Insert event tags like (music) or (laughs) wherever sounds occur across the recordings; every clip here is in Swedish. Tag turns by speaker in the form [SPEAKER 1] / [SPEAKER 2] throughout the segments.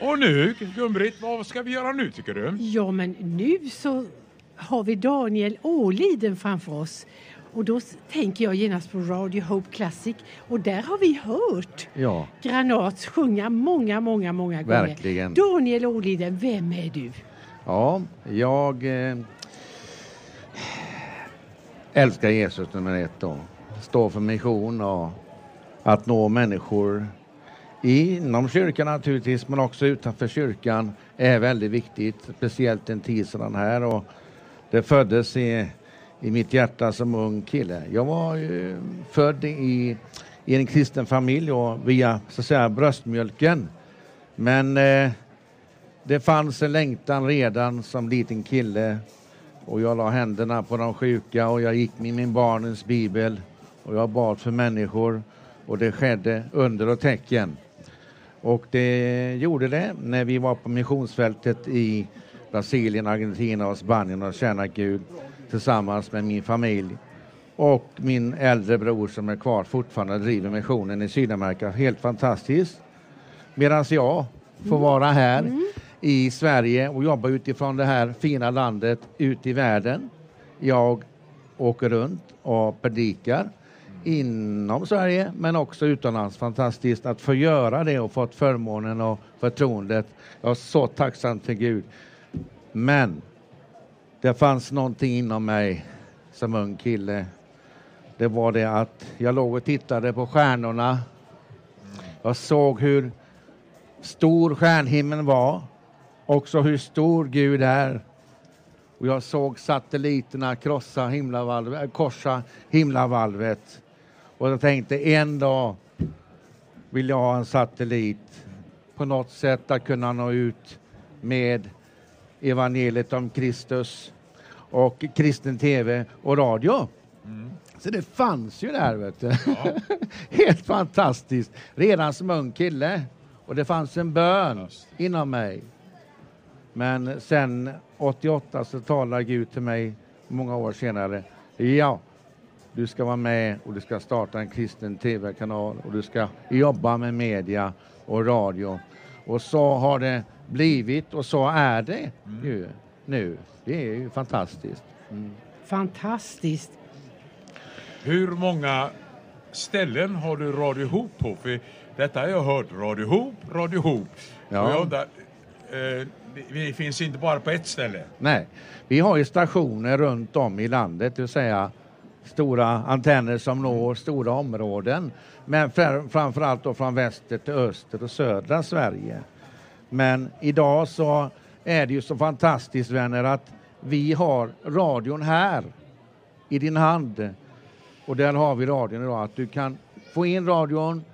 [SPEAKER 1] Och nu, Gun-Britt, vad ska vi göra nu tycker du?
[SPEAKER 2] Ja, men nu så har vi Daniel Åliden framför oss. Och då tänker jag genast på Radio Hope Classic och där har vi hört
[SPEAKER 3] Ja,
[SPEAKER 2] Granats sjunga många, många, många gånger.
[SPEAKER 3] Verkligen.
[SPEAKER 2] Daniel Åliden, vem är du?
[SPEAKER 3] ja jag eh, älskar Jesus nummer ett då. Står för mission och att nå människor inom kyrkan naturligtvis, men också utanför kyrkan är väldigt viktigt, speciellt en tid som den här. Och det föddes i, i mitt hjärta som ung kille. Jag var ju född i, i en kristen familj och via så att säga, bröstmjölken. Men eh, det fanns en längtan redan som liten kille och jag la händerna på de sjuka och jag gick med min barnens bibel och jag bad för människor och det skedde under och tecken. Och det gjorde det när vi var på missionsfältet i Brasilien, Argentina och Spanien och tjänade Gud tillsammans med min familj. Och min äldre bror som är kvar fortfarande driver missionen i Sydamerika. Helt fantastiskt. Medan jag får vara här i Sverige och jobba utifrån det här fina landet ut i världen. Jag åker runt och predikar inom Sverige men också utomlands. Fantastiskt att få göra det och fått förmånen och förtroendet. Jag är så tacksam till Gud. Men det fanns någonting inom mig som ung kille. Det var det att jag låg och tittade på stjärnorna. Jag såg hur stor stjärnhimlen var. Också hur stor Gud är. Och jag såg satelliterna krossa himlavalvet, korsa himlavalvet. Och jag tänkte en dag vill jag ha en satellit på något sätt att kunna nå ut med evangeliet om Kristus och kristen tv och radio. Så det fanns ju där, vet du. (laughs) Helt fantastiskt. Redan som ung kille. Och det fanns en bön inom mig. Men sen 88 så talade Gud till mig många år senare. Ja, du ska vara med och du ska starta en kristen tv-kanal och du ska jobba med media och radio. Och så har det blivit och så är det ju nu. Det är ju fantastiskt.
[SPEAKER 2] Fantastiskt.
[SPEAKER 1] Hur många ställen har du Radio Hop på? För detta har jag hört, Radio Hop, Radio Hop.
[SPEAKER 3] Ja.
[SPEAKER 1] Och jag undrar, eh, vi finns inte bara på ett ställe.
[SPEAKER 3] Nej, vi har ju stationer runt om i landet, det vill säga stora antenner som når stora områden. Men framförallt då från väster till öster och södra Sverige. Men idag så är det ju så fantastiskt vänner att vi har radion här i din hand. Och där har vi radion idag, att du kan få in radion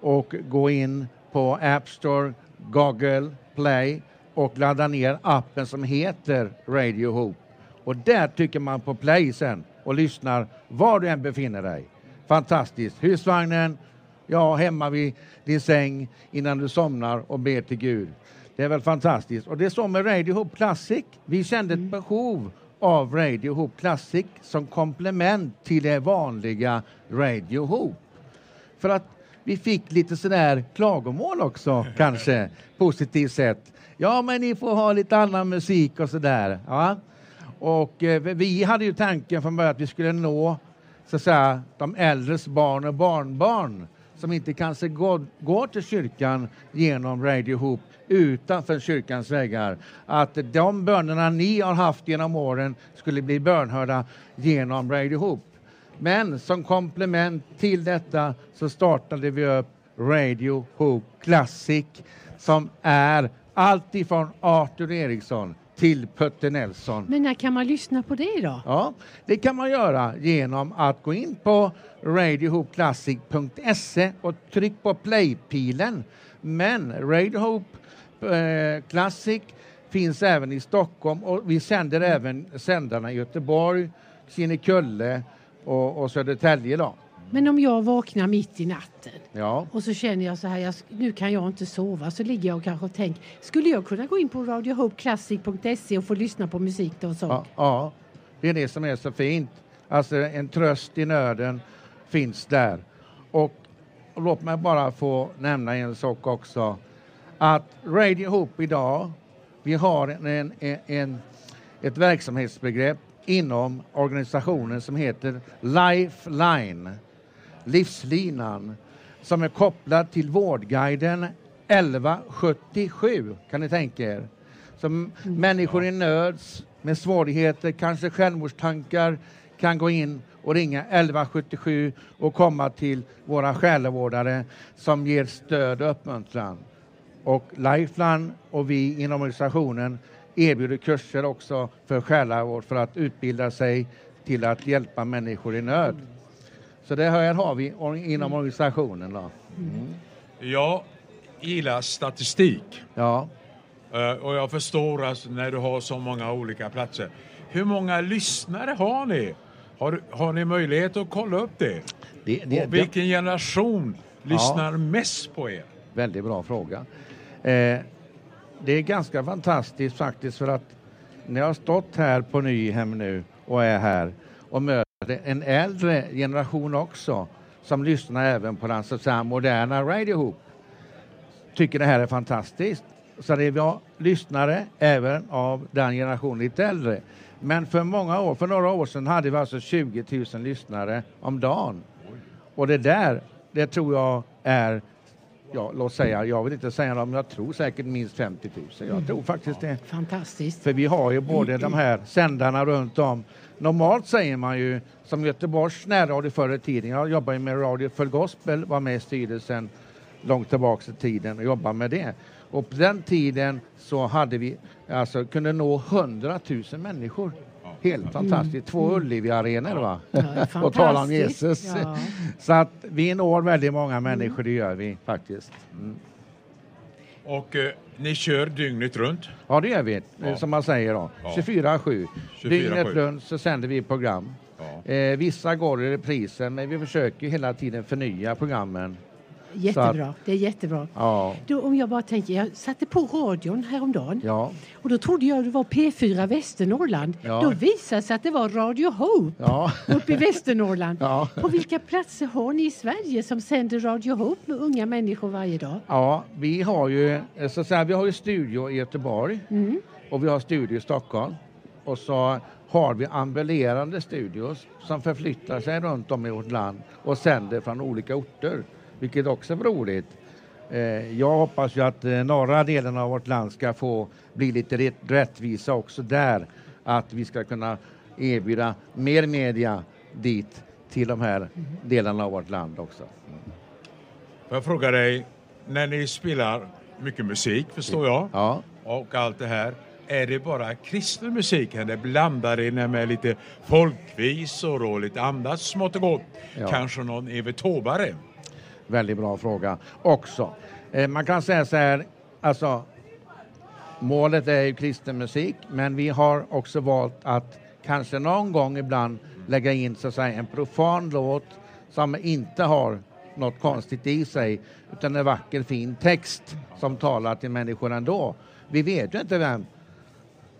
[SPEAKER 3] och gå in på App Store, Google Play och ladda ner appen som heter Radio Hope. Och där tycker man på play sen och lyssnar var du än befinner dig. Fantastiskt. Husvagnen, ja, hemma vid din säng innan du somnar och ber till Gud. Det är väl fantastiskt. Och det är så med Radio Hope Classic. Vi kände ett behov av Radio Hope Classic som komplement till det vanliga Radio Hope. För att vi fick lite sådär klagomål också, (laughs) kanske, positivt sett. Ja, men ni får ha lite annan musik och sådär. Ja. Och eh, vi hade ju tanken från början att vi skulle nå så att säga, de äldres barn och barnbarn som inte kanske går, går till kyrkan genom Radio Hope utanför kyrkans väggar. Att de bönerna ni har haft genom åren skulle bli bönhörda genom Radio Hope. Men som komplement till detta så startade vi upp Radio Hope Classic som är allt ifrån Arthur Eriksson till Putte Nelson.
[SPEAKER 2] Men när kan man lyssna på det då?
[SPEAKER 3] Ja, det kan man göra genom att gå in på radiohopeclassic.se och tryck på play-pilen. Men Radio Hope eh, Classic finns även i Stockholm och vi sänder även sändarna i Göteborg, Kinnekulle och, och Södertälje. Då.
[SPEAKER 2] Men om jag vaknar mitt i natten
[SPEAKER 3] Ja.
[SPEAKER 2] och så känner jag så här, jag, nu kan jag inte sova, så ligger jag och kanske och tänker, skulle jag kunna gå in på radiohopeclassic.se och få lyssna på musik då och så?
[SPEAKER 3] Ja, ja, det är det som är så fint. Alltså en tröst i nöden finns där. Och låt mig bara få nämna en sak också. att Radio Hope idag, vi har en, en, en, ett verksamhetsbegrepp inom organisationen som heter Lifeline, livslinan, som är kopplad till Vårdguiden 1177, kan ni tänka er. Som människor i nöd med svårigheter, kanske självmordstankar, kan gå in och ringa 1177 och komma till våra själavårdare som ger stöd och uppmuntran. Och Lifeline och vi inom organisationen erbjuder kurser också för själavård för att utbilda sig till att hjälpa människor i nöd. Så det här har vi inom organisationen. Då. Mm.
[SPEAKER 1] Jag gillar statistik.
[SPEAKER 3] Ja.
[SPEAKER 1] Eh, och jag förstår alltså när du har så många olika platser. Hur många lyssnare har ni? Har, har ni möjlighet att kolla upp det? det, det och vilken generation lyssnar ja. mest på er?
[SPEAKER 3] Väldigt bra fråga. Eh, det är ganska fantastiskt faktiskt för att när jag har stått här på Nyhem nu och är här och möter en äldre generation också som lyssnar även på den så att säga, moderna Radio Hoop tycker det här är fantastiskt. Så det vi har lyssnare även av den generationen lite äldre. Men för många år, för några år sedan hade vi alltså 20 000 lyssnare om dagen. Och det där, det tror jag är ja, låt säga, jag vill inte säga men jag tror säkert minst 50 000. Jag mm. tror faktiskt det.
[SPEAKER 2] Fantastiskt.
[SPEAKER 3] För vi har ju både de här sändarna runt om. Normalt säger man ju, som Göteborgs närradio förr i tiden, jag jobbar ju med Radio för Gospel, var med i styrelsen långt tillbaka i tiden och jobbade med det. Och på den tiden så hade vi, alltså kunde nå 100 000 människor. Helt mm. fantastiskt. Två mm. Ullevi-arenor va? Ja, (laughs) och tala om Jesus. Ja. (laughs) Så att vi når väldigt många människor, det gör vi faktiskt. Mm.
[SPEAKER 1] Och eh, ni kör dygnet runt?
[SPEAKER 3] Ja, det gör vi, ja. som man säger då. Ja. 24-7. Dygnet runt så sänder vi program. Eh, vissa går i reprisen, men vi försöker hela tiden förnya programmen
[SPEAKER 2] Jättebra, att, det är jättebra. Ja. Då, om jag bara tänker, jag satte på radion häromdagen ja. och då trodde jag det var P4 Västernorrland. Ja. Då visade sig att det var Radio Hope ja. uppe i Västernorrland. Ja. På vilka platser har ni i Sverige som sänder Radio Hope med unga människor varje dag?
[SPEAKER 3] Ja, vi har ju, så att säga, vi har ju studio i Göteborg mm. och vi har studio i Stockholm. Och så har vi ambulerande studios som förflyttar sig runt om i vårt land och sänder från olika orter vilket också är roligt. Eh, jag hoppas ju att eh, norra delen av vårt land ska få bli lite rättvisa också där. Att vi ska kunna erbjuda mer media dit till de här delarna av vårt land också.
[SPEAKER 1] Får jag fråga dig, när ni spelar mycket musik förstår jag
[SPEAKER 3] ja.
[SPEAKER 1] och allt det här. Är det bara kristen musik eller blandar ni med lite folkvisor och lite annat smått och gott? Ja. Kanske någon Evert Taube?
[SPEAKER 3] Väldigt bra fråga också. Eh, man kan säga så här, alltså målet är ju kristen musik, men vi har också valt att kanske någon gång ibland lägga in så att säga en profan låt som inte har något konstigt i sig, utan en vacker fin text som talar till människor ändå. Vi vet ju inte vem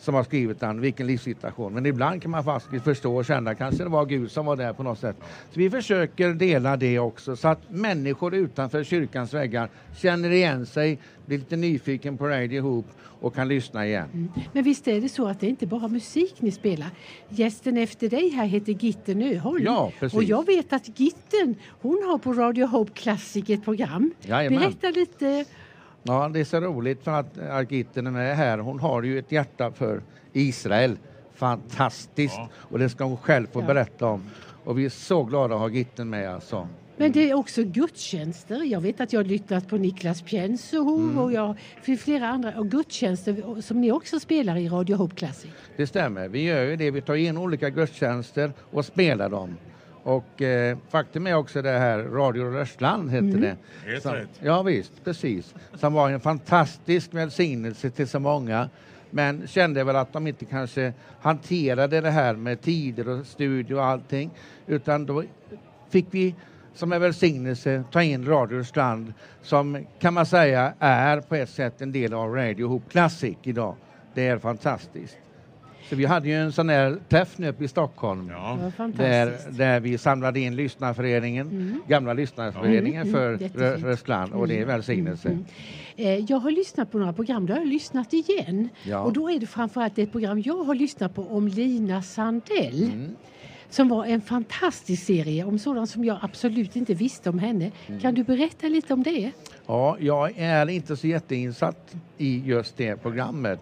[SPEAKER 3] som har skrivit den, vilken livssituation. Men ibland kan man faktiskt förstå och känna, kanske det var Gud som var där på något sätt. Så vi försöker dela det också, så att människor utanför kyrkans väggar känner igen sig, blir lite nyfiken på Radio Hoop och kan lyssna igen. Mm.
[SPEAKER 2] Men visst är det så att det inte bara musik ni spelar? Gästen efter dig här heter Gitten Öholm.
[SPEAKER 3] Ja, precis.
[SPEAKER 2] Och jag vet att Gitten, hon har på Radio Hope Classic ett program.
[SPEAKER 3] Jajamän.
[SPEAKER 2] Berätta lite
[SPEAKER 3] Ja, det är så roligt för att Argitten är med här. Hon har ju ett hjärta för Israel. Fantastiskt! Ja. Och det ska hon själv få ja. berätta om. Och vi är så glada att ha Gitten med alltså.
[SPEAKER 2] Men det är också gudstjänster. Jag vet att jag har lyssnat på Niklas Pienso mm. och jag, för flera andra och gudstjänster som ni också spelar i Radio Hope Classic.
[SPEAKER 3] Det stämmer. Vi gör ju det. Vi tar in olika gudstjänster och spelar dem. Och eh, faktum är också det här Radio Röstland hette mm. det.
[SPEAKER 1] Helt som, rätt.
[SPEAKER 3] Ja visst, precis. Som var en fantastisk välsignelse till så många. Men kände väl att de inte kanske hanterade det här med tider och studio och allting. Utan då fick vi som en välsignelse ta in Radio Röstland som kan man säga är på ett sätt en del av Radio Hoop Classic idag. Det är fantastiskt. Så vi hade ju en sån här träff nu uppe i Stockholm
[SPEAKER 2] ja.
[SPEAKER 3] där, där vi samlade in lyssnarföreningen, mm. gamla lyssnarföreningen mm. för mm. Röstland och det är mm. välsignelse. Mm.
[SPEAKER 2] Eh, jag har lyssnat på några program, då har jag lyssnat igen. Ja. Och då är det framförallt ett program jag har lyssnat på om Lina Sandell. Mm som var en fantastisk serie om sådant som jag absolut inte visste om henne. Mm. Kan du berätta lite om det?
[SPEAKER 3] Ja, jag är inte så jätteinsatt i just det programmet.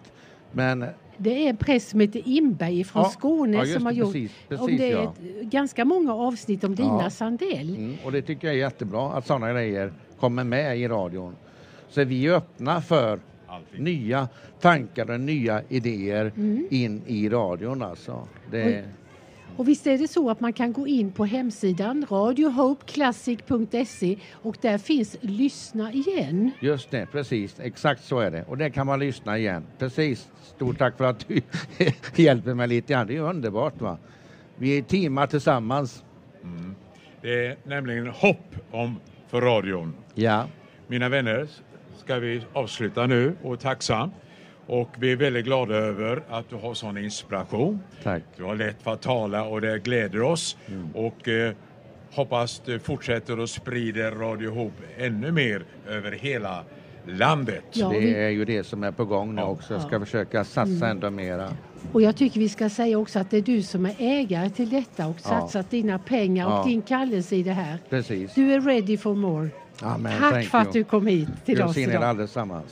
[SPEAKER 3] Men
[SPEAKER 2] det är en präst som heter Imberg från ja, Skåne ja, som har gjort precis, precis, om det är ja. ganska många avsnitt om Dina. Sandell. Mm,
[SPEAKER 3] och det tycker jag är jättebra att sådana grejer kommer med i radion. Så vi är öppna för Alltid. nya tankar och nya idéer mm. in i radion alltså. Det...
[SPEAKER 2] Och visst är det så att man kan gå in på hemsidan radiohopeclassic.se och där finns lyssna igen.
[SPEAKER 3] Just det, precis. Exakt så är det. Och där kan man lyssna igen. Precis. Stort tack för att du (laughs) hjälper mig lite grann. Det är underbart va. Vi är teamar tillsammans.
[SPEAKER 1] Mm. Det är nämligen hopp om för radion.
[SPEAKER 3] Ja.
[SPEAKER 1] Mina vänner, ska vi avsluta nu och tacksam. Och vi är väldigt glada över att du har sån inspiration.
[SPEAKER 3] Tack.
[SPEAKER 1] Du har lätt för att tala och det gläder oss. Mm. Och eh, hoppas du fortsätter och sprider Radio Hope ännu mer över hela landet.
[SPEAKER 3] Ja, det är ju det som är på gång nu också. Jag ska ja. försöka satsa mm. ännu mera.
[SPEAKER 2] Och jag tycker vi ska säga också att det är du som är ägare till detta och satsat ja. dina pengar och din kallelse i det här.
[SPEAKER 3] Precis.
[SPEAKER 2] Du är ready for more.
[SPEAKER 3] Amen.
[SPEAKER 2] Tack för att du kom hit till
[SPEAKER 3] jag
[SPEAKER 2] oss idag.
[SPEAKER 3] allesammans.